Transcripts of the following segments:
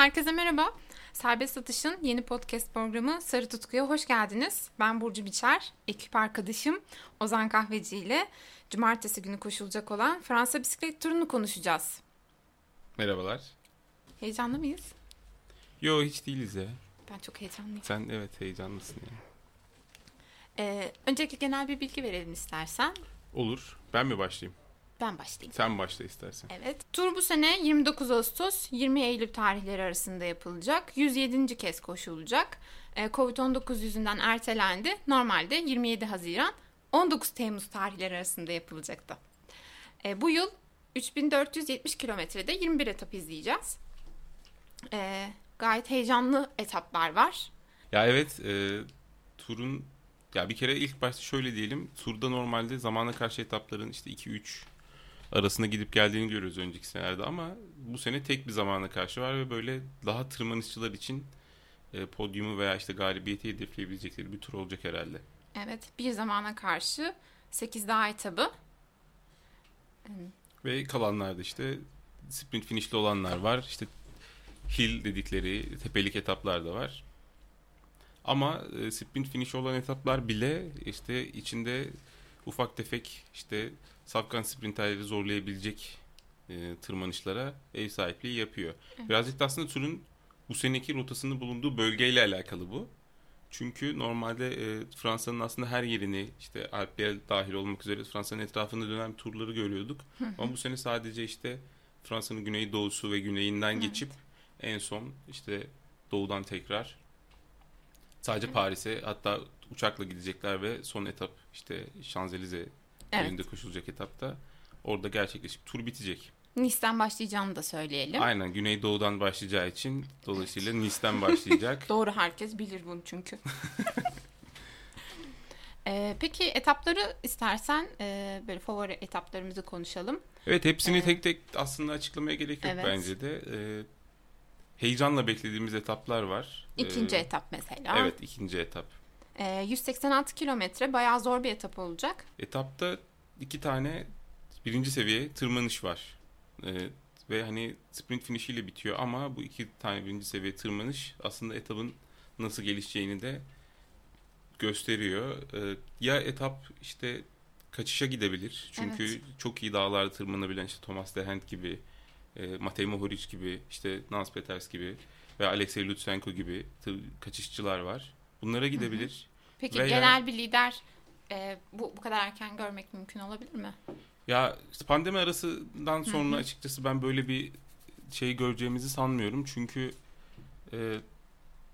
Herkese merhaba. Serbest Satış'ın yeni podcast programı Sarı Tutku'ya hoş geldiniz. Ben Burcu Biçer, ekip arkadaşım Ozan Kahveci ile cumartesi günü koşulacak olan Fransa bisiklet turunu konuşacağız. Merhabalar. Heyecanlı mıyız? Yo hiç değiliz ya. Ben çok heyecanlıyım. Sen evet heyecanlısın ya. Ee, öncelikle genel bir bilgi verelim istersen. Olur. Ben mi başlayayım? Ben başlayayım. Sen başla istersen. Evet. Tur bu sene 29 Ağustos 20 Eylül tarihleri arasında yapılacak. 107. kez koşulacak. Ee, Covid-19 yüzünden ertelendi. Normalde 27 Haziran 19 Temmuz tarihleri arasında yapılacaktı. Ee, bu yıl 3470 kilometrede 21 etap izleyeceğiz. Ee, gayet heyecanlı etaplar var. Ya evet e, turun ya bir kere ilk başta şöyle diyelim. Turda normalde zamana karşı etapların işte 2-3 arasında gidip geldiğini görüyoruz önceki senelerde ama bu sene tek bir zamana karşı var ve böyle daha tırmanışçılar için e, podyumu veya işte galibiyeti hedefleyebilecekleri bir tur olacak herhalde. Evet bir zamana karşı 8 daha etabı. Ve kalanlarda işte sprint finishli olanlar var. İşte hill dedikleri tepelik etaplar da var. Ama e, sprint finish olan etaplar bile işte içinde ufak tefek işte safkan sprinterleri zorlayabilecek e, tırmanışlara ev sahipliği yapıyor. Evet. Birazcık da aslında turun bu seneki rotasının bulunduğu bölgeyle alakalı bu. Çünkü normalde e, Fransa'nın aslında her yerini işte Alplere dahil olmak üzere Fransa'nın etrafında dönen turları görüyorduk. Ama bu sene sadece işte Fransa'nın güneydoğusu ve güneyinden Evet. geçip en son işte doğudan tekrar sadece Paris'e hatta uçakla gidecekler ve son etap işte Şanzelize Evet. önünde koşulacak etapta orada gerçekleşip tur bitecek. Nice'den başlayacağını da söyleyelim. Aynen güneydoğudan başlayacağı için dolayısıyla Nice'den başlayacak. Doğru herkes bilir bunu çünkü. Ee, peki etapları istersen e, böyle favori etaplarımızı konuşalım. Evet hepsini Evet. tek tek aslında açıklamaya gerek yok Evet. bence de. Ee, heyecanla beklediğimiz etaplar var. İkinci Ee, etap mesela. Evet ikinci etap. Ee, 186 kilometre bayağı zor bir etap olacak. Etapta iki tane birinci seviye tırmanış var. Ee, ve hani sprint finişiyle bitiyor ama bu iki tane birinci seviye tırmanış aslında etapın nasıl gelişeceğini de gösteriyor. Ee, ya etap işte kaçışa gidebilir. Çünkü Evet. çok iyi dağlarda tırmanabilen işte Thomas de Hent gibi, e, Matej Mohoric gibi, işte Nans Peters gibi ve Alexey Lutsenko gibi kaçışçılar var. Bunlara gidebilir. Peki Veya- genel bir lider e, bu, bu kadar erken görmek mümkün olabilir mi? Ya pandemi arasından sonra Hı hı. açıkçası ben böyle bir şey göreceğimizi sanmıyorum. Çünkü e,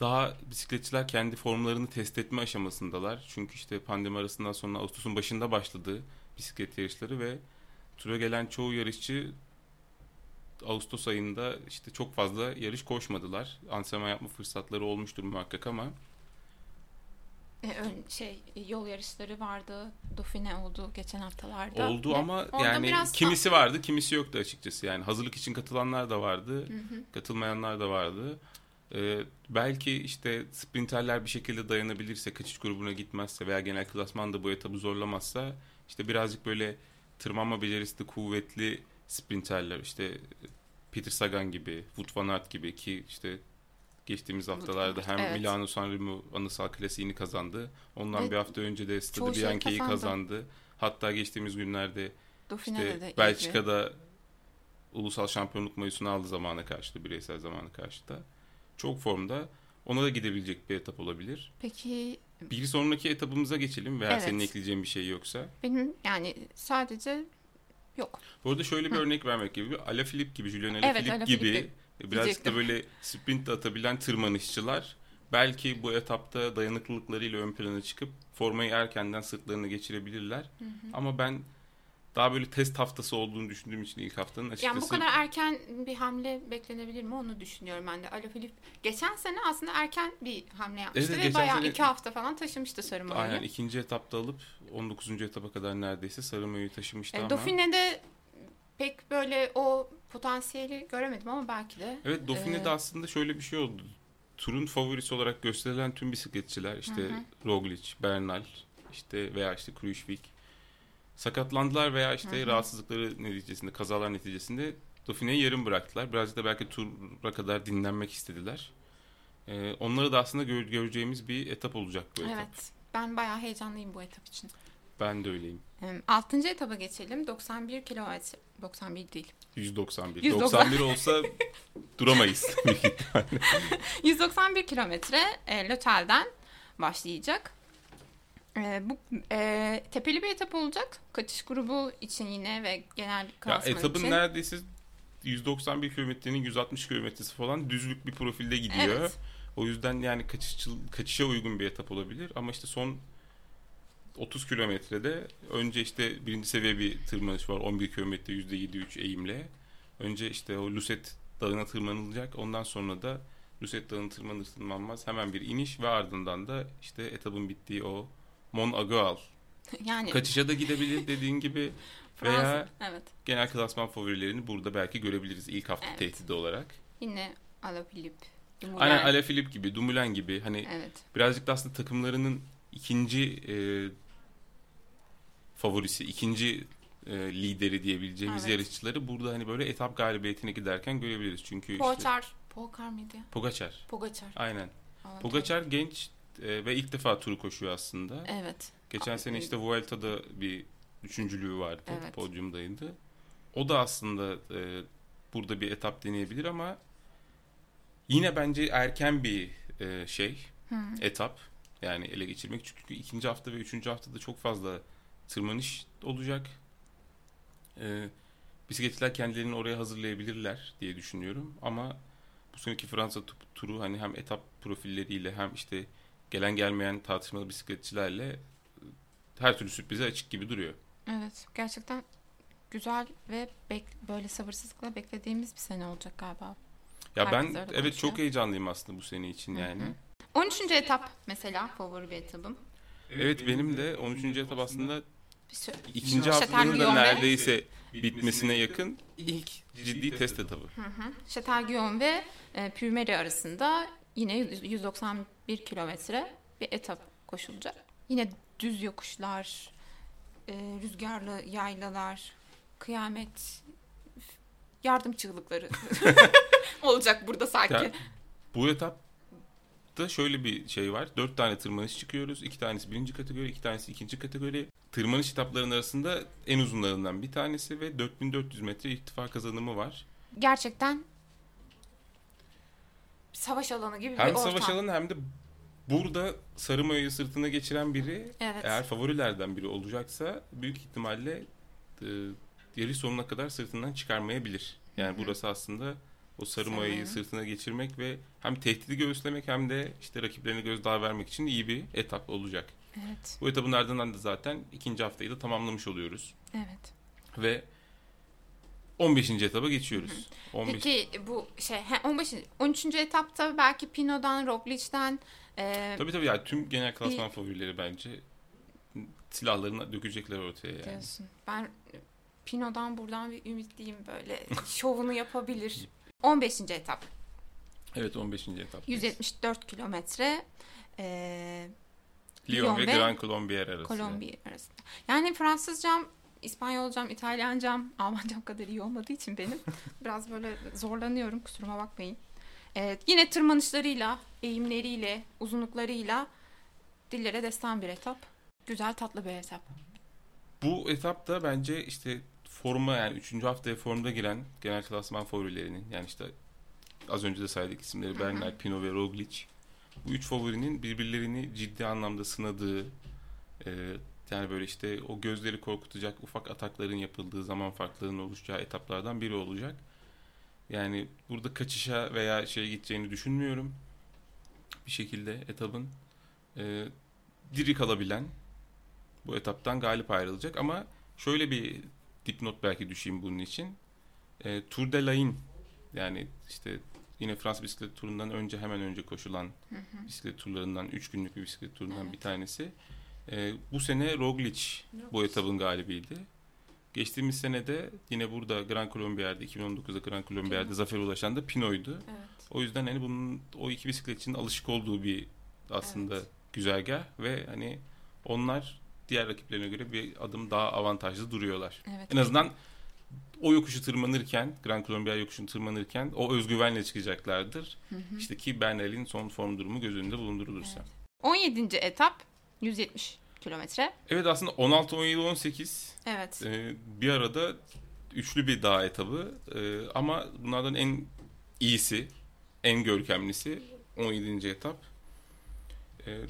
daha bisikletçiler kendi formlarını test etme aşamasındalar. Çünkü işte pandemi arasından sonra Ağustos'un başında başladı bisiklet yarışları ve tura gelen çoğu yarışçı Ağustos ayında işte çok fazla yarış koşmadılar. Antrenman yapma fırsatları olmuştur muhakkak ama şey yol yarışları vardı. Dauphiné oldu geçen haftalarda. oldu ama orada yani kimisi vardı, kimisi yoktu açıkçası. Yani hazırlık için katılanlar da vardı. Hı hı. katılmayanlar da vardı. Ee, belki işte sprinterler bir şekilde dayanabilirse, kaçış grubuna gitmezse veya genel klasman da bu etabı zorlamazsa işte birazcık böyle tırmanma becerisi de kuvvetli sprinterler işte Peter Sagan gibi, Wout van Aert gibi ki işte geçtiğimiz haftalarda hem evet. Milano Sanremo anısal klasiğini kazandı. Ondan Ve bir hafta önce de Stade şeyi Bianchi'yi kazandı. kazandı. Hatta geçtiğimiz günlerde Dauphine'de işte Belçika'da ulusal şampiyonluk mayosunu aldı zamana karşı da bireysel zamana karşı da. Çok formda. Ona da gidebilecek bir etap olabilir. Peki Bir sonraki etapımıza geçelim veya Evet. senin ekleyeceğin bir şey yoksa. benim yani sadece yok. Bu arada şöyle bir Hı. örnek vermek gibi. Alaphilippe gibi, Julian Evet, Alaphilippe Alaphilippe gibi birazcık diyecektim. da böyle sprint atabilen tırmanışçılar belki bu etapta dayanıklılıklarıyla ön plana çıkıp formayı erkenden sırtlarına geçirebilirler. Hı hı. Ama ben daha böyle test haftası olduğunu düşündüğüm için ilk haftanın açıkçası Yani bu kadar erken bir hamle beklenebilir mi onu düşünüyorum ben de. Alaphilippe geçen sene aslında erken bir hamle yapmıştı Evet, ve bayağı sene- iki hafta falan taşımıştı sarı mayoyu. Aynen ikinci etapta alıp 19. etapa kadar neredeyse sarı mayoyu taşımıştı E, ama. Dauphine'de pek böyle o potansiyeli göremedim ama belki de. Evet Dauphine'de Ee, aslında şöyle bir şey oldu. Turun favorisi olarak gösterilen tüm bisikletçiler işte Hı hı. Roglic, Bernal işte veya işte Kruijswijk sakatlandılar veya işte Hı hı. rahatsızlıkları neticesinde, kazalar neticesinde Dauphine'yi yarım bıraktılar. Birazcık da belki tura kadar dinlenmek istediler. Ee, onları da aslında gö- göreceğimiz bir etap olacak bu etap. Evet. Ben bayağı heyecanlıyım bu etap için. Ben de öyleyim. Altıncı etaba geçelim. 91 kilometre. 91 değil. 191. 190. 91 olsa duramayız. 191 kilometre e, Lötel'den başlayacak. E, bu e, tepeli bir etap olacak. Kaçış grubu için yine ve genel ya klasman etapın için. neredeyse 191 kilometrenin 160 kilometresi falan düzlük bir profilde gidiyor. Evet. O yüzden yani kaçışçıl, kaçışa uygun bir etap olabilir. Ama işte son 30 kilometrede önce işte birinci seviye bir tırmanış var. 11 kilometre %7-3 eğimle. Önce işte o Lucet dağına tırmanılacak. Ondan sonra da Lucet dağına tırmanır tırmanmaz hemen bir iniş ve ardından da işte etabın bittiği o Mont Agual. Yani Kaçışa da gidebilir dediğin gibi Fransa. veya Evet. genel klasman favorilerini burada belki görebiliriz ilk hafta Evet. tehdidi olarak. Yine Alaphilippe. Dumoulin. Aynen Alaphilippe gibi, Dumoulin gibi hani Evet. birazcık da aslında takımlarının ikinci e, favorisi, ikinci e, lideri diyebileceğimiz Evet. yarışçıları burada hani böyle etap galibiyetine giderken görebiliriz. Çünkü işte Pogacar. Pogacar mıydı? Pogacar. Pogacar. Aynen. Aa, Pogacar genç e, ve ilk defa turu koşuyor aslında. Evet. Geçen Aa, sene e- işte Vuelta'da bir üçüncülüğü vardı. Evet. Podyumdaydı. O da aslında e, burada bir etap deneyebilir ama yine bence erken bir e, şey Hı. etap. Yani ele geçirmek çünkü ikinci hafta ve üçüncü haftada çok fazla tırmanış olacak. E, bisikletçiler kendilerini oraya hazırlayabilirler diye düşünüyorum. Ama bu seneki Fransa tu- turu hani hem etap profilleriyle hem işte gelen gelmeyen tartışmalı bisikletçilerle e, her türlü sürprize açık gibi duruyor. Evet. Gerçekten güzel ve bek- böyle sabırsızlıkla beklediğimiz bir sene olacak galiba. Ya Herkes ben evet konuşuyor. çok heyecanlıyım aslında bu sene için yani. 13. etap mesela favori bir etabım. Evet benim de 13. etap aslında ikinci haftanın da neredeyse bitmesine yakın ilk ciddi test etabı. Hı hı. Ve e, Pürmeri arasında yine 191 kilometre bir etap koşulacak. Yine düz yokuşlar, e, rüzgarlı yaylalar, kıyamet, yardım çığlıkları olacak burada sanki. Ya, bu etapta şöyle bir şey var. Dört tane tırmanış çıkıyoruz. İki tanesi birinci kategori, iki tanesi ikinci kategori. Tırmanış etaplarının arasında en uzunlarından bir tanesi ve 4400 metre irtifa kazanımı var. Gerçekten savaş alanı gibi bir Hem ortam. savaş alanı hem de burada sarı mayoyu sırtına geçiren biri Evet. eğer favorilerden biri olacaksa büyük ihtimalle e, sonuna kadar sırtından çıkarmayabilir. Yani Hı burası aslında o sarı Sarı mayayı mayo. sırtına geçirmek ve hem tehdidi göğüslemek hem de işte rakiplerine gözdağı vermek için iyi bir etap olacak. Evet. Bu etapın ardından da zaten ikinci haftayı da tamamlamış oluyoruz. Evet. Ve 15. etaba geçiyoruz. 15 Peki bu şey he, 15 13. etapta belki Pino'dan, Roglic'ten e, Tabii tabii yani tüm genel klasman favorileri bence silahlarını dökecekler ortaya yani. diyorsun. Ben Pino'dan buradan bir ümitliyim böyle şovunu yapabilir. 15. etap. Evet 15. etap. 174 kilometre e, Lyon, Lyon ve, ve Gran Colombier arası. Kolombiya arasında. Yani Fransızcam, İspanyolcam, İtalyancam, Almancam kadar iyi olmadığı için benim biraz böyle zorlanıyorum kusuruma bakmayın. Evet, yine tırmanışlarıyla, eğimleriyle, uzunluklarıyla dillere destan bir etap. Güzel tatlı bir etap. Bu etapta bence işte forma yani 3. haftaya formda giren genel klasman favorilerinin yani işte az önce de saydık isimleri Bernal, Pino ve Roglic. Bu üç favorinin birbirlerini ciddi anlamda sınadığı e, yani böyle işte o gözleri korkutacak ufak atakların yapıldığı zaman farklarının oluşacağı etaplardan biri olacak. Yani burada kaçışa veya şey gideceğini düşünmüyorum. Bir şekilde etabın e, diri kalabilen bu etaptan galip ayrılacak ama şöyle bir dipnot belki düşeyim bunun için. E, Tour de l'Ain yani işte yine Fransız bisiklet turundan önce hemen önce koşulan bisiklet turlarından 3 günlük bir bisiklet turundan Evet. bir tanesi. E, bu sene Roglic bu etabın galibiydi. Geçtiğimiz sene de yine burada Gran Colombier'de 2019'da Gran Colombier'de Pino. zafere ulaşan da Pino'ydu. Evet. O yüzden hani bunun o iki bisikletçinin alışık olduğu bir aslında Evet. güzergah ve hani onlar diğer rakiplerine göre bir adım daha avantajlı duruyorlar. Evet. En azından o yokuşu tırmanırken, Gran Colombia yokuşunu tırmanırken o özgüvenle çıkacaklardır. Hı hı. İşte ki Bernal'in son form durumu göz önünde bulundurulursa. Evet. 17. etap 170 kilometre. Evet aslında 16, 17, 18 Evet. e, bir arada üçlü bir dağ etabı E, ama bunlardan en iyisi, en görkemlisi 17. etap. E,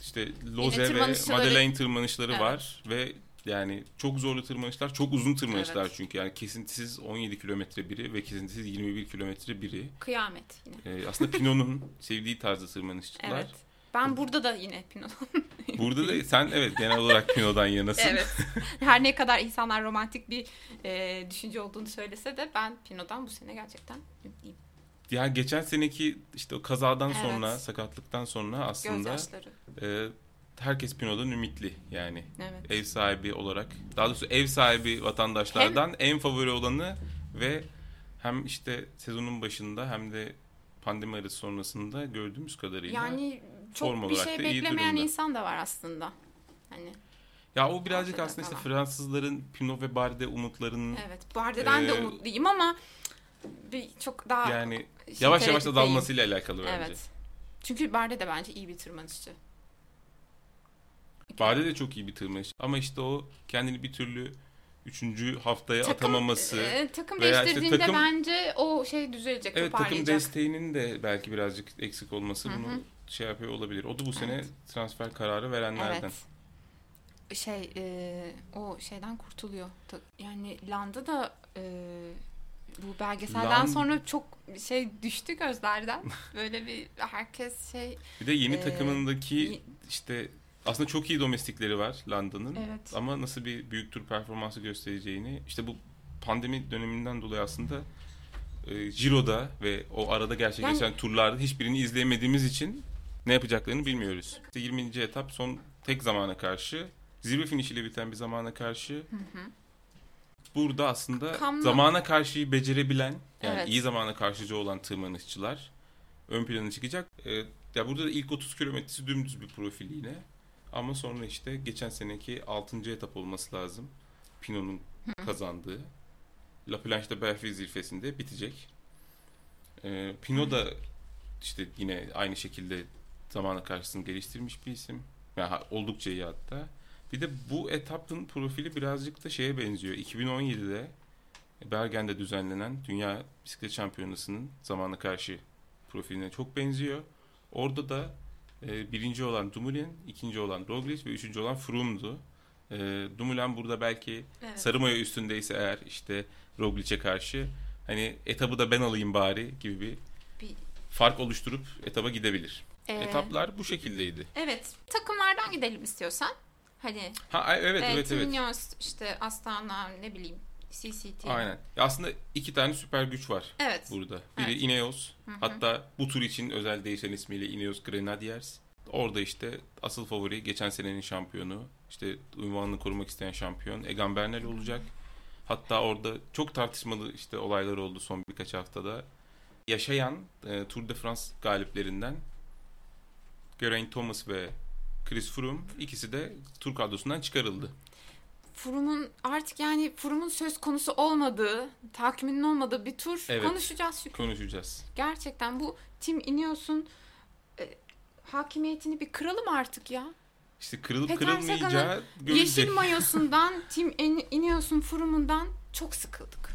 işte Loze ve Madeleine tırmanışları Evet. var ve yani çok zorlu tırmanışlar, çok uzun tırmanışlar Evet. çünkü yani kesintisiz 17 kilometre biri ve kesintisiz 21 kilometre biri. Kıyamet yine. E, aslında Pino'nun sevdiği tarzda tırmanışçılar. Evet. Ben burada da yine Pinot. Burada da sen evet genel olarak Pino'dan yanasın. evet. Her ne kadar insanlar romantik bir e, düşünce olduğunu söylese de ben Pinot'dan bu sene gerçekten ümitliyim. Yani geçen seneki işte o kazadan Evet. sonra, sakatlıktan sonra aslında e, herkes Pino'dan ümitli yani. Evet. Ev sahibi olarak. Daha doğrusu ev sahibi vatandaşlardan en favori olanı ve hem işte sezonun başında hem de pandemi arası sonrasında gördüğümüz kadarıyla. Yani çok form bir şey da beklemeyen insan da var aslında. Hani ya o birazcık aslında işte falan. Fransızların Pinot ve Barde umutlarının evet. Bardeden de Ee, umutluyum ama bir çok daha yani şey yavaş yavaş tereddütteyim. azalmasıyla alakalı bence. Evet. Çünkü Barde de bence iyi bir tırmanışçı. Bade de çok iyi bir tırmanış. Ama işte o kendini bir türlü üçüncü haftaya Takım, atamaması. e, takım veya işte değiştirdiğinde takım- bence o şey düzelecek, evet takım desteğinin de belki birazcık eksik olması Hı hı. bunu şey yapıyor olabilir. O da bu sene Evet. transfer kararı verenlerden. Evet. Şey e, o şeyden kurtuluyor. Yani Landa da e, bu belgeselden Land- sonra çok şey düştü gözlerden. Böyle bir herkes şey Bir de yeni Ee, takımındaki y- işte aslında çok iyi domestikleri var Landa'nın. evet. Ama nasıl bir büyük tur performansı göstereceğini işte bu pandemi döneminden dolayı aslında e, Giro'da ve o arada gerçekleşen turlarda hiçbirini izleyemediğimiz için ne yapacaklarını bilmiyoruz. İşte 20. etap son tek zamana karşı zirve finişiyle biten bir zamana karşı Hı hı. burada aslında Kamla- zamana karşıyı becerebilen yani Evet. iyi zamana karşıcı olan tırmanışçılar ön plana çıkacak. E, ya burada da ilk 30 kilometresi dümdüz bir profil yine. Ama sonra işte geçen seneki 6. etap olması lazım. Pinot'un kazandığı. La Planche de Belfi zirvesinde bitecek. E, Pinot da işte yine aynı şekilde zamana karşısını geliştirmiş bir isim. Yani oldukça iyi hatta. Bir de bu etapın profili birazcık da şeye benziyor. 2017'de Bergen'de düzenlenen Dünya Bisiklet Şampiyonası'nın zamana karşı profiline çok benziyor. Orada da e, birinci olan Dumoulin, ikinci olan Roglic ve üçüncü olan Froome'du. E, Dumoulin burada belki Evet. sarı üstündeyse eğer işte Roglic'e karşı hani etabı da ben alayım bari gibi bir Bir- fark oluşturup etaba gidebilir. Ee, Etaplar bu şekildeydi. Evet. Takımlardan gidelim istiyorsan. Hani Ha evet e, evet evet. Ineos, işte Astana ne bileyim CCT. Aynen. Aslında iki tane süper güç var Evet. burada. Biri Evet. Ineos. Hı hı. Hatta bu tur için özel değişen ismiyle Ineos Grenadiers. Orada işte asıl favori geçen senenin şampiyonu. işte unvanını korumak isteyen şampiyon Egan Bernal olacak. Hatta orada çok tartışmalı işte olaylar oldu son birkaç haftada. Yaşayan e, Tour de France galiplerinden Geraint Thomas ve Chris Froome ikisi de tur kadrosundan çıkarıldı. Froom'un artık yani Froom'un söz konusu olmadığı, takiminin olmadığı bir tur Evet. konuşacağız çünkü. Konuşacağız. Gerçekten bu Tim Ineos'un e, hakimiyetini bir kıralım artık ya. İşte kırılıp Peter kırılmayacağı görülecek. Yeşil mayosundan, Tim Ineos'un Froom'undan çok sıkıldık.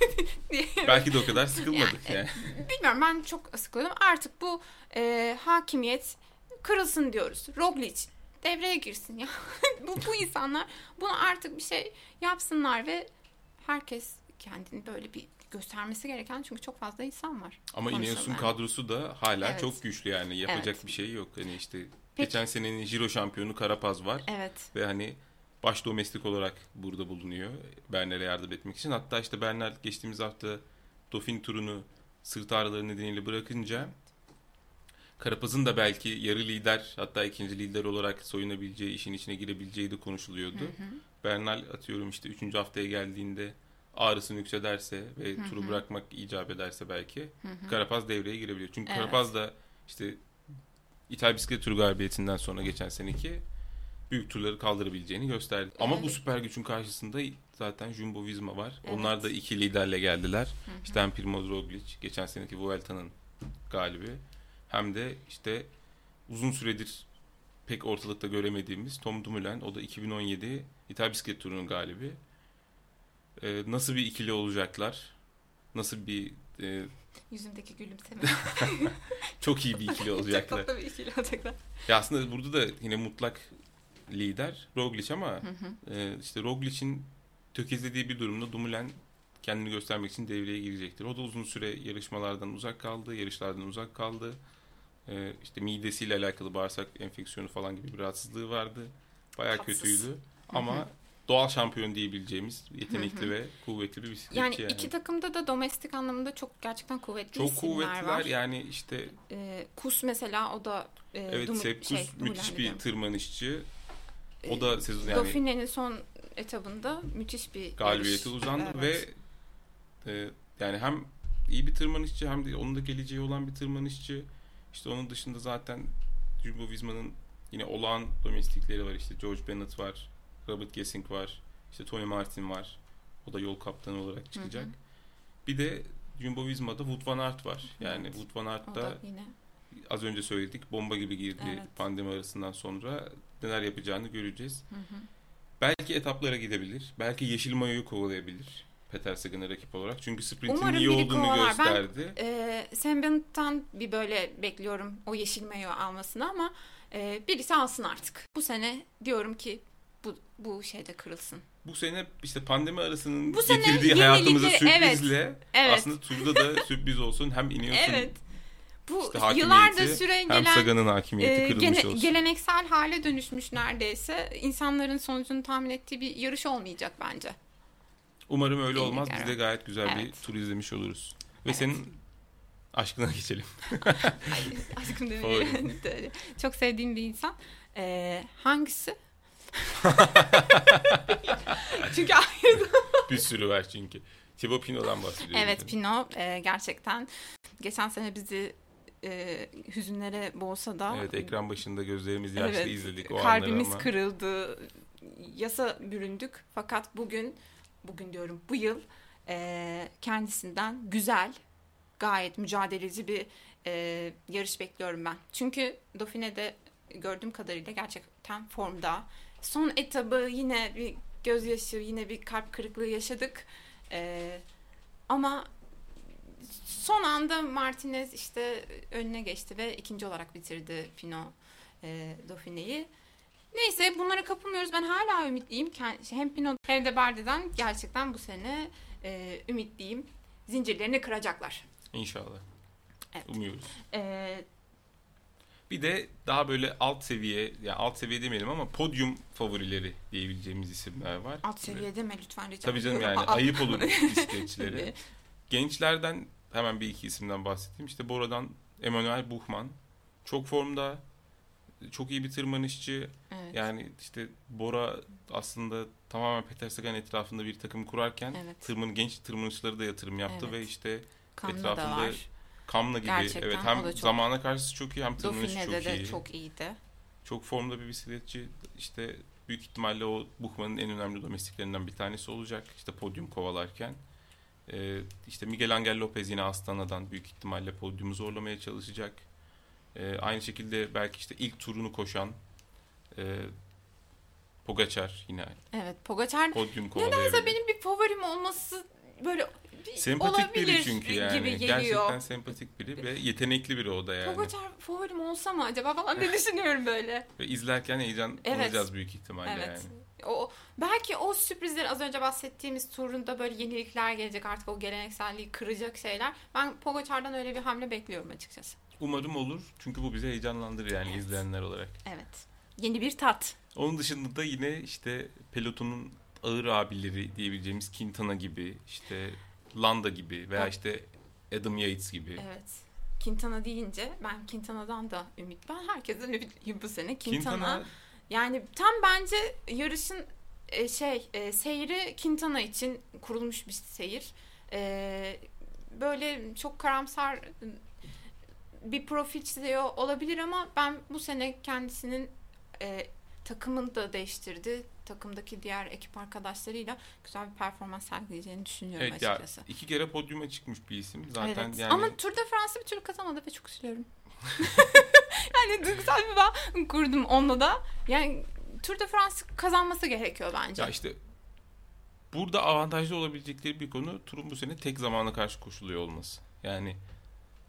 Belki de o kadar sıkılmadık Yani, yani. Bilmiyorum ben çok sıkıldım. Artık bu e, hakimiyet kırılsın diyoruz. Roglic devreye girsin ya. bu, bu insanlar bunu artık bir şey yapsınlar ve herkes kendini böyle bir göstermesi gereken çünkü çok fazla insan var. Ama Ineos'un yani. kadrosu da hala Evet. çok güçlü yani yapacak Evet. bir şey yok. Hani işte Peki. geçen senenin Giro şampiyonu Karapaz var Evet. ve hani baş domestik olarak burada bulunuyor Bernal'e yardım etmek için. Hatta işte Bernal geçtiğimiz hafta Dauphin turunu sırt ağrıları nedeniyle bırakınca Karapaz'ın da belki yarı lider hatta ikinci lider olarak soyunabileceği, işin içine girebileceği de konuşuluyordu. Bernal atıyorum işte 3. haftaya geldiğinde ağrısı yüksederse ve Hı turu hı. bırakmak icap ederse belki Hı hı. Karapaz devreye girebiliyor. Çünkü Evet. Karapaz da işte İtalya bisiklet turu galibiyetinden sonra geçen seneki büyük turları kaldırabileceğini gösterdi. Ama bu Evet. süper gücün karşısında zaten Jumbo Visma var. Evet. Onlar da iki liderle geldiler. Hı hı. İşte Primoz Roglic geçen seneki Vuelta'nın galibi hem de işte uzun süredir pek ortalıkta göremediğimiz Tom Dumoulin o da 2017 İtalya Bisiklet Turu'nun galibi. Ee, nasıl bir ikili olacaklar? Nasıl bir e, Yüzündeki gülümseme. çok iyi bir ikili Çok olacaklar. tatlı bir ikili olacaklar. Ya aslında burada da yine mutlak lider Roglic ama Hı hı. e, işte Roglic'in tökezlediği bir durumda Dumoulin kendini göstermek için devreye girecektir. O da uzun süre yarışmalardan uzak kaldı, yarışlardan uzak kaldı. E, işte midesiyle alakalı bağırsak enfeksiyonu falan gibi bir rahatsızlığı vardı. Bayağı Tatsız. kötüydü. Ama doğal şampiyon diyebileceğimiz yetenekli Hı hı. ve kuvvetli bir bisikletçi Yani, yani. iki takımda da domestik anlamda çok gerçekten kuvvetli Çok isimler kuvvetliler var. yani işte Ee, Kus mesela o da e, evet Dum- Sepp şey, müthiş Dumoulin bir tırmanışçı. O Ee, da sezon yani Dauphine'nin son etabında müthiş bir galibiyete yarış. uzandı Evet. ve e, yani hem iyi bir tırmanışçı hem de onun da geleceği olan bir tırmanışçı. İşte onun dışında zaten Jumbo Visma'nın yine olağan domestikleri var. İşte George Bennett var, Robert Gessing var, işte Tony Martin var. O da yol kaptanı olarak çıkacak. Hı hı. Bir de Jumbo Visma'da Wout van Aert var. Yani Evet. Wout van Aert da yine az önce söyledik bomba gibi girdi Evet. pandemi arasından sonra. Neler yapacağını göreceğiz. Hı hı. Belki etaplara gidebilir. Belki yeşil mayoyu kovalayabilir. Peter Sagan'a rakip olarak. Çünkü sprintin Umarım iyi olduğunu kovalar. Ben- gösterdi. Ee, Sam Bennett'tan bir böyle bekliyorum o yeşil mayo almasını ama e, birisi alsın artık. Bu sene diyorum ki bu bu şeyde kırılsın. Bu sene işte pandemi arasının Bu getirdiği hayatımıza yenilikleri- evet. sürprizle Evet. aslında turda da sürpriz olsun. Hem iniyorsun Evet. Bu işte hakimiyeti, yıllardır süre hem gelen Sagan'ın hakimiyeti e, kırılmış gene- olsun. geleneksel hale dönüşmüş neredeyse. İnsanların sonucunu tahmin ettiği bir yarış olmayacak bence. Umarım öyle olmaz. Biz de gayet güzel bir Evet. tur izlemiş oluruz. Ve Evet. senin aşkına geçelim. Aşkım demeyi. Çok sevdiğim bir insan. Ee, hangisi? Çünkü ayrı bir sürü var çünkü. Thibaut Pinot'dan bahsediyoruz. Evet Pino e, gerçekten geçen sene bizi e, hüzünlere boğsa da Evet ekran başında gözlerimiz yaşlı Evet, izledik o kalbimiz anları ama. kırıldı. Yasa büründük fakat bugün bugün diyorum bu yıl e, kendisinden güzel gayet mücadeleci bir e, yarış bekliyorum ben. Çünkü Dauphine'de gördüğüm kadarıyla gerçekten formda. Son etabı yine bir gözyaşı, yine bir kalp kırıklığı yaşadık. E, ama son anda Martinez işte önüne geçti ve ikinci olarak bitirdi Pino e, Dauphine'yi. Neyse bunlara kapılmıyoruz. Ben hala ümitliyim. Kend- Hem Pino hem de Barde'den gerçekten bu sene e, ümitliyim. Zincirlerini kıracaklar. İnşallah. Evet. Umuyoruz. E, Bir de daha böyle alt seviye, yani alt seviye demeyelim ama podyum favorileri diyebileceğimiz isimler var. alt seviye deme lütfen rica Tabii canım yani Aa, ayıp olur bisikletçilere. Gençlerden hemen bir iki isimden bahsedeyim. İşte Bora'dan Emanuel Buchmann. Çok formda, çok iyi bir tırmanışçı. Evet. Yani işte Bora aslında tamamen Peter Sagan etrafında bir takım kurarken Evet. tırman genç tırmanışçıları da yatırım yaptı Evet. ve işte Kanlı etrafında da var. Kamla gibi Gerçekten, evet hem çok- zamana karşısı çok iyi hem tırmanışı çok de iyi. çok iyiydi. Çok formda bir bisikletçi. İşte büyük ihtimalle o Buchmann'ın en önemli domestiklerinden bir tanesi olacak. İşte podyum kovalarken. Ee, işte Miguel Angel Lopez yine Astana'dan büyük ihtimalle podyumu zorlamaya çalışacak. Ee, aynı şekilde belki işte ilk turunu koşan e, Pogacar yine Evet Pogacar podyum nedense benim bir favorim olması böyle bir Sempatik biri çünkü yani. gibi geliyor. Gerçekten sempatik biri ve yetenekli biri o da yani. Pogacar favorim olsa mı acaba falan diye düşünüyorum böyle. Ve izlerken heyecan Evet. alacağız büyük ihtimalle Evet. yani. O belki o sürprizler az önce bahsettiğimiz turunda böyle yenilikler gelecek artık o gelenekselliği kıracak şeyler. Ben Pogacar'dan öyle bir hamle bekliyorum açıkçası. Umarım olur. Çünkü bu bizi heyecanlandırır yani Evet. izleyenler olarak. Evet. Yeni bir tat. Onun dışında da yine işte pelotonun ağır abileri diyebileceğimiz Quintana gibi, işte Landa gibi veya işte Adam Yates gibi. Evet. Quintana deyince ben Quintana'dan da ümit. Ben herkesten ümitliyim bu sene. Quintana, Quintana yani tam bence yarışın e, şey e, seyri Quintana için kurulmuş bir seyir. E, böyle çok karamsar bir profil çiziyor olabilir ama ben bu sene kendisinin e, takımını da değiştirdi. Takımdaki diğer ekip arkadaşlarıyla güzel bir performans sergileyeceğini düşünüyorum Evet ya açıkçası. iki kere podyuma çıkmış bir isim. Zaten evet. yani Ama Tour de France'ı bir türlü kazanmadı ve çok üzülüyorum. yani duygusal bir bağ kurdum onunla da. Yani Tour de France kazanması gerekiyor bence. ya işte burada avantajlı olabilecekleri bir konu turun bu sene tek zamana karşı koşuluyor olması. Yani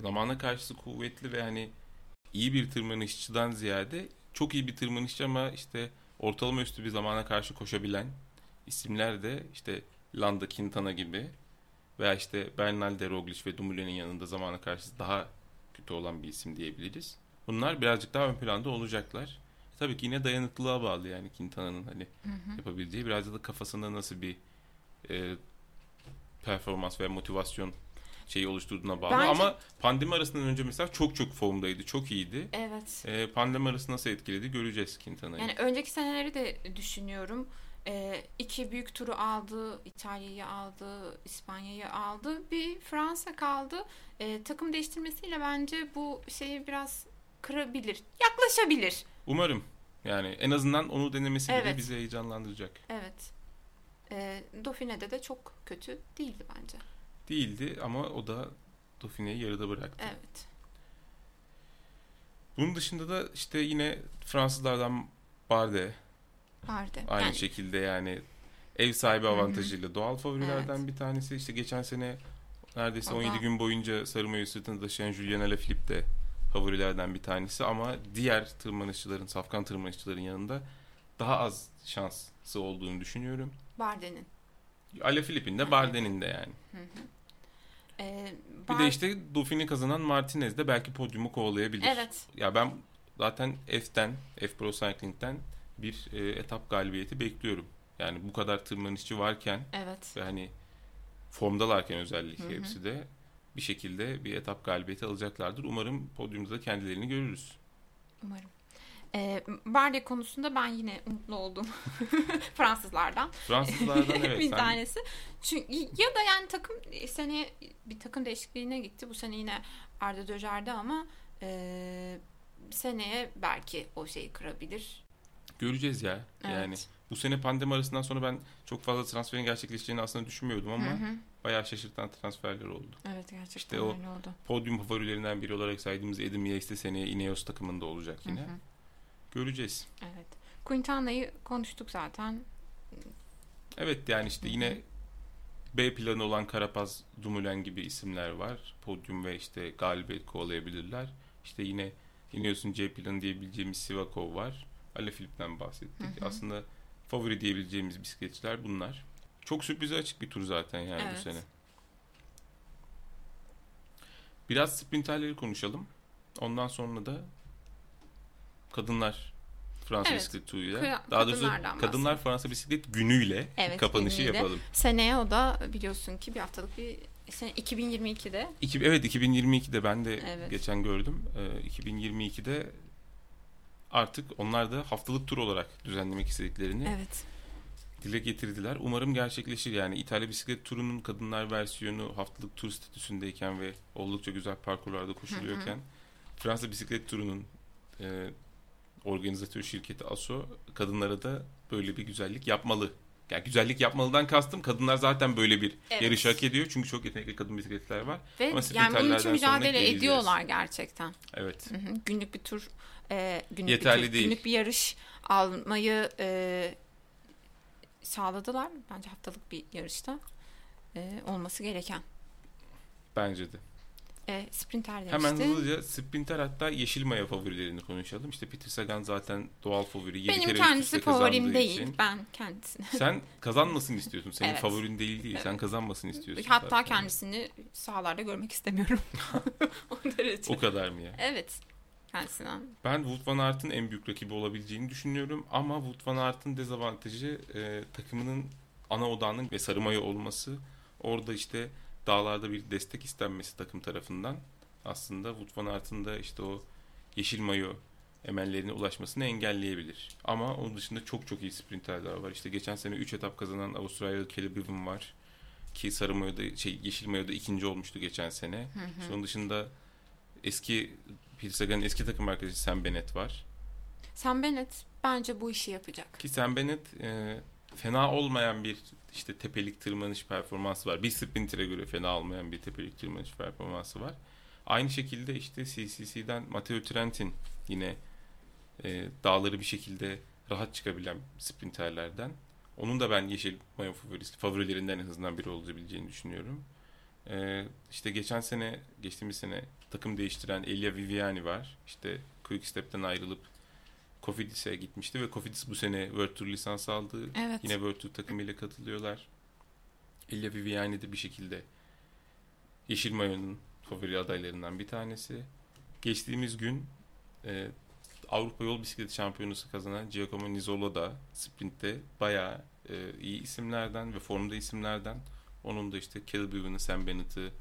zamana karşısı kuvvetli ve hani iyi bir tırmanışçıdan ziyade çok iyi bir tırmanışçı ama işte ortalama üstü bir zamana karşı koşabilen isimler de işte Landa Quintana gibi veya işte Bernal de Roglic ve Dumoulin'in yanında zamana karşı daha kötü olan bir isim diyebiliriz. Bunlar birazcık daha ön planda olacaklar. Tabii ki yine dayanıklılığa bağlı yani Quintana'nın hani yapabileceği biraz da kafasında nasıl bir e, performans ve motivasyon şeyi oluşturduğuna bağlı. Bence- Ama pandemi arasından önce mesela çok çok formdaydı, çok iyiydi. Evet. E, pandemi arası nasıl etkiledi göreceğiz Quintana'yı. Yani önceki seneleri de düşünüyorum. Ee, iki büyük turu aldı. İtalya'yı aldı. İspanya'yı aldı. Bir Fransa kaldı. Ee, takım değiştirmesiyle bence bu şeyi biraz kırabilir. Yaklaşabilir. Umarım yani en azından onu denemesi bile Evet. bizi heyecanlandıracak. Evet. Ee, Dauphine'de de çok kötü değildi bence. Değildi ama o da Dauphine'yi yarıda bıraktı. Evet. Bunun dışında da işte yine Fransızlardan Bardet Vardı. aynı Yani şekilde yani ev sahibi Hı hı. avantajıyla doğal favorilerden bir tanesi. İşte geçen sene neredeyse O 17 da- gün boyunca sarı mayo sırtında taşıyan Julian Alaphilippe de favorilerden bir tanesi ama diğer tırmanışçıların, safkan tırmanışçıların yanında daha az şansı olduğunu düşünüyorum. Barde'nin. Alaphilippe'in de Bardet'in de yani. Ee, Bir Bar- de işte Dauphine'i kazanan Martinez de belki podyumu kovalayabilir. Evet. Ya ben zaten F'ten, F Pro Cycling'den bir e, etap galibiyeti bekliyorum. Yani bu kadar tırmanışçı varken Evet. ve hani formdalarken özellikle Hı hı. hepsi de bir şekilde bir etap galibiyeti alacaklardır. Umarım podyumda da kendilerini görürüz. Umarım. Ee, Barde konusunda ben yine umutlu oldum. Fransızlardan. Fransızlardan evet. bir sen- tanesi. Çünkü ya da yani takım seneye bir takım değişikliğine gitti. Bu sene yine Arda Döjer'de ama e, seneye belki o şeyi kırabilir. Göreceğiz ya. Evet. Yani bu sene pandemi arasından sonra ben çok fazla transferin gerçekleşeceğini aslında düşünmüyordum ama Hı hı. bayağı şaşırtan transferler oldu. Evet gerçekten İşte o- öyle oldu. Podyum favorilerinden biri olarak saydığımız Edim Yates de seneye Ineos takımında olacak yine. Hı hı. Göreceğiz. Evet. Quintana'yı konuştuk zaten. Evet yani işte yine B planı olan Karapaz, Dumoulin gibi isimler var. Podyum ve işte galibiyet kovalayabilirler. İşte yine Ineos'un C planı diyebileceğimiz Sivakov var. Alaphilippe'den bahsettik. Hı hı. Aslında favori diyebileceğimiz bisikletçiler bunlar. Çok sürprize açık bir tur zaten yani Evet. bu sene. Biraz sprinterleri konuşalım. Ondan sonra da kadınlar Fransa Evet. bisiklet turuyla. Kı- Daha doğrusu kadınlar Fransa bisiklet günüyle Evet, kapanışı günüyle. yapalım. Seneye o da biliyorsun ki bir haftalık bir sene 2022'de İki, evet 2022'de ben de Evet. geçen gördüm. Ee, 2022'de artık onlar da haftalık tur olarak düzenlemek istediklerini evet dile getirdiler. Umarım gerçekleşir. Yani İtalya bisiklet turunun kadınlar versiyonu haftalık tur statüsündeyken ve oldukça güzel parkurlarda koşuluyorken Fransa bisiklet turunun e, organizatör şirketi ASO kadınlara da böyle bir güzellik yapmalı. Yani güzellik yapmalıdan kastım kadınlar zaten böyle bir Evet. yarış hak ediyor. Çünkü çok yetenekli kadın bisikletler var. ve Ama yani bunun için mücadele ediyorlar gerçekten. Evet. Hı hı. Günlük bir tur, e, günlük Yeterli bir tur, değil. günlük bir yarış almayı e, sağladılar. Bence haftalık bir yarışta e, olması gereken. Bence de. E, sprinter de Hemen hızlıca sprinter hatta yeşil maya favorilerini konuşalım. İşte Peter Sagan zaten doğal favori. Yedi Benim kere kendisi favorim değil. için. Ben kendisini. Sen kazanmasın istiyorsun. Senin Evet. favorin değil değil. Sen kazanmasın istiyorsun. Hatta zaten. kendisini sahalarda görmek istemiyorum. o derece. O kadar mı ya? Evet. Kendisinden. Ben Wout van Aert'ın en büyük rakibi olabileceğini düşünüyorum. Ama Wout van Aert'ın dezavantajı e, takımının ana odağının ve sarı maya olması. Orada işte dağlarda bir destek istenmesi takım tarafından. Aslında Wout van Aert'ın da işte o yeşil mayo emellerine ulaşmasını engelleyebilir. Ama onun dışında çok çok iyi sprinterler var. İşte geçen sene 3 etap kazanan Avustralyalı Caleb Ewan var. Ki sarı mayoda, şey, yeşil mayoda ikinci olmuştu geçen sene. Hı hı. Onun dışında eski Peter Sagan'ın eski takım arkadaşı Sam Bennett var. Sam Bennett bence bu işi yapacak. Ki Sam Bennett e, fena olmayan bir işte tepelik tırmanış performansı var. Bir sprinter'e göre fena olmayan bir tepelik tırmanış performansı var. Aynı şekilde işte CCC'den Matteo Trentin yine e, dağları bir şekilde rahat çıkabilen sprinterlerden. Onun da ben yeşil mayo favorisi, favorilerinden en azından biri olabileceğini düşünüyorum. E, işte geçen sene, geçtiğimiz sene takım değiştiren Elia Viviani var. İşte Quick Step'ten ayrılıp Kofidis'e gitmişti ve Kofidis bu sene World Tour lisans aldı. Evet. Yine World Tour takımıyla katılıyorlar. Elia Viviani de bir şekilde Yeşil Mayo'nun favori adaylarından bir tanesi. Geçtiğimiz gün e, Avrupa Yol Bisikleti Şampiyonası kazanan Giacomo Nizzolo da sprintte bayağı e, iyi isimlerden ve formda isimlerden. Onun da işte Caleb Ewan'ı, Sam Bennett'ı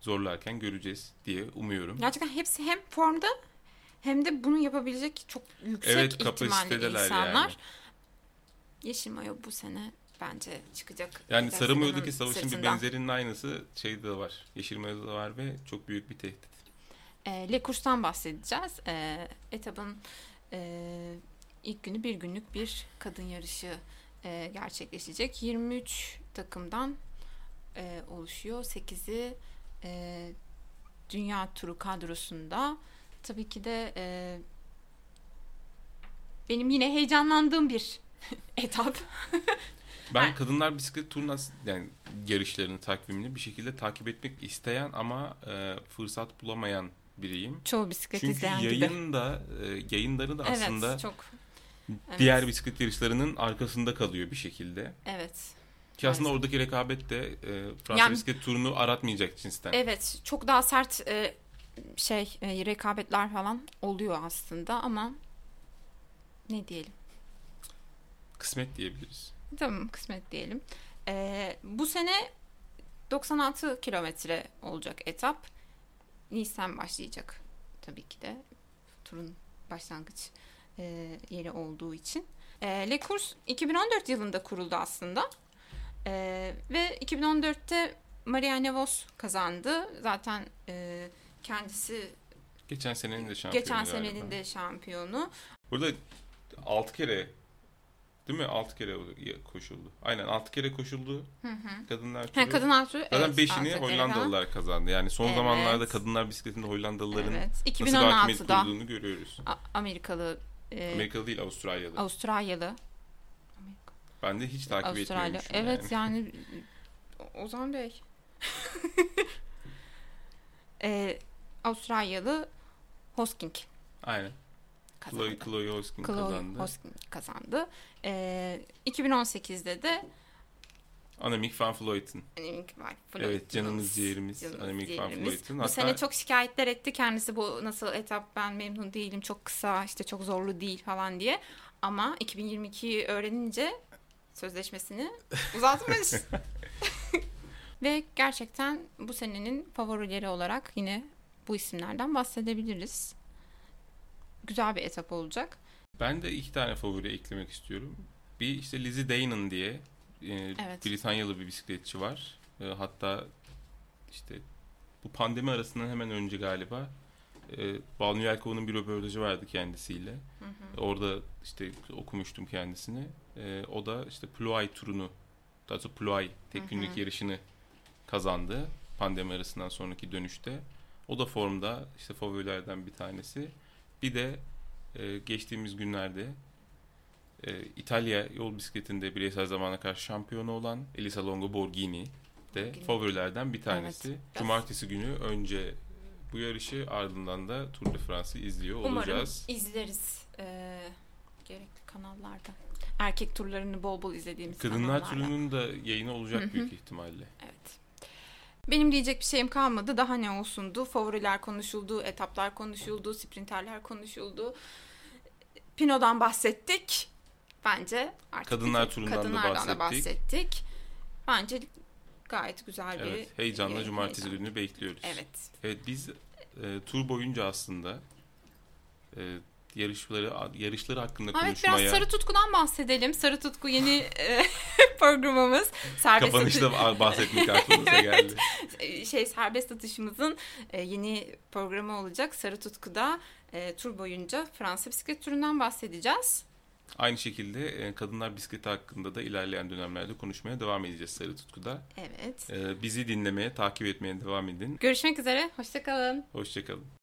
zorlarken göreceğiz diye umuyorum. Gerçekten hepsi hem formda hem de bunu yapabilecek çok yüksek Evet, ihtimalli insanlar. yani. Yeşil Mayo bu sene bence çıkacak. Yani Sarı Mayo'daki savaşın bir sırtından. benzerinin aynısı şeyde de var. Yeşil Mayo'da da var ve çok büyük bir tehdit. E, Le Cours'tan bahsedeceğiz. E, etabın e, ilk günü bir günlük bir kadın yarışı e, gerçekleşecek. 23 takımdan e, oluşuyor. 8'i e, dünya turu kadrosunda. Tabii ki de e, benim yine heyecanlandığım bir etap. Ben kadınlar bisiklet turnas yani yarışlarını takvimini bir şekilde takip etmek isteyen ama e, fırsat bulamayan biriyim. Çoğu bisiklet Çünkü izleyen gibi. yayında e, yayınları da aslında Evet, çok. Evet. diğer bisiklet yarışlarının arkasında kalıyor bir şekilde. Evet. Ki aslında Maalesef. oradaki rekabet de e, Fransa Yani- bisiklet turunu aratmayacak cinsten. Evet, çok daha sert e, şey e, rekabetler falan oluyor aslında ama ne diyelim? Kısmet diyebiliriz. Tamam, kısmet diyelim. E, bu sene 96 kilometre olacak etap. Nisan başlayacak tabii ki de turun başlangıç e, yeri olduğu için. E, Le Course 2014 yılında kuruldu aslında. E, ve 2014'te Marianne Vos kazandı. Zaten e, kendisi Geçen senenin de şampiyonu geçen galiba. senenin de şampiyonu. Burada 6 kere değil mi? 6 kere koşuldu. Aynen 6 kere koşuldu Hı hı. kadınlar turu. Ha, kadın altı. Zaten evet, 5'ini altı kere falan. Hollandalılar kazandı. Yani son Evet. zamanlarda kadınlar bisikletinde Hollandalıların Evet. nasıl bir 2016'da kurduğunu görüyoruz. A- Amerikalı, e, Amerikalı değil Avustralyalı. Avustralyalı, ben de hiç takip Avustralya. etmiyormuşum Evet yani. yani Ozan Bey. e, Avustralyalı Hosking Aynen. kazandı. Chloe, Chloe Hoskin Chloe kazandı. Hosking kazandı. E, 2018'de de Annemiek van Vleuten. Annemiek van Evet Vleuten. canımız ciğerimiz. Canımız Annemiek van ciğerimiz. Vleuten. Bu Hatta sene çok şikayetler etti kendisi bu nasıl etap ben memnun değilim çok kısa işte çok zorlu değil falan diye. Ama 2022'yi öğrenince sözleşmesini uzatmış. Ve gerçekten bu senenin favorileri olarak yine bu isimlerden bahsedebiliriz. Güzel bir etap olacak. ben de iki tane favori eklemek istiyorum. Bir işte Lizzie Deignan diye e, Evet. Britanyalı bir bisikletçi var. E, hatta işte bu pandemi arasından hemen önce galiba e, Banu Yelkova'nın bir röportajı vardı kendisiyle. Hı hı. Orada işte okumuştum kendisini. E, o da işte Ploay turunu, daha doğrusu Ploay tek Hı hı. günlük yarışını kazandı pandemi arasından sonraki dönüşte. O da formda işte favorilerden bir tanesi. Bir de e, geçtiğimiz günlerde e, İtalya yol bisikletinde bireysel zamana karşı şampiyonu olan Elisa Longo Borghini de Borghini. favorilerden bir tanesi. Evet. Cumartesi günü önce bu yarışı ardından da Tour de France'ı izliyor Umarım olacağız. izleriz ee, gerekli kanallarda. Erkek turlarını bol bol izlediğimiz Kadınlar kanallarda. turunun da yayını olacak büyük ihtimalle. Evet. Benim diyecek bir şeyim kalmadı. Daha ne olsundu? Favoriler konuşuldu, etaplar konuşuldu, sprinterler konuşuldu. Pino'dan bahsettik. Bence artık Kadınlar bizim turundan da bahsettik. bahsettik. Bence gayet güzel bir Evet, heyecanla cumartesi heyecan. günü bekliyoruz. Evet. Evet biz e, tur boyunca aslında e, yarışları yarışları hakkında Evet konuşmaya biraz Sarı Tutku'dan bahsedelim. Sarı Tutku yeni e, programımız. Serbest kapanışta atı- bahsetmek aklımıza geldi. e, şey serbest atışımızın e, yeni programı olacak. Sarı Tutku'da tur boyunca Fransa bisiklet turundan bahsedeceğiz. Aynı şekilde kadınlar bisikleti hakkında da ilerleyen dönemlerde konuşmaya devam edeceğiz Sarı Tutku'da. Evet. Bizi dinlemeye, takip etmeye devam edin. Görüşmek üzere. Hoşçakalın. Hoşçakalın.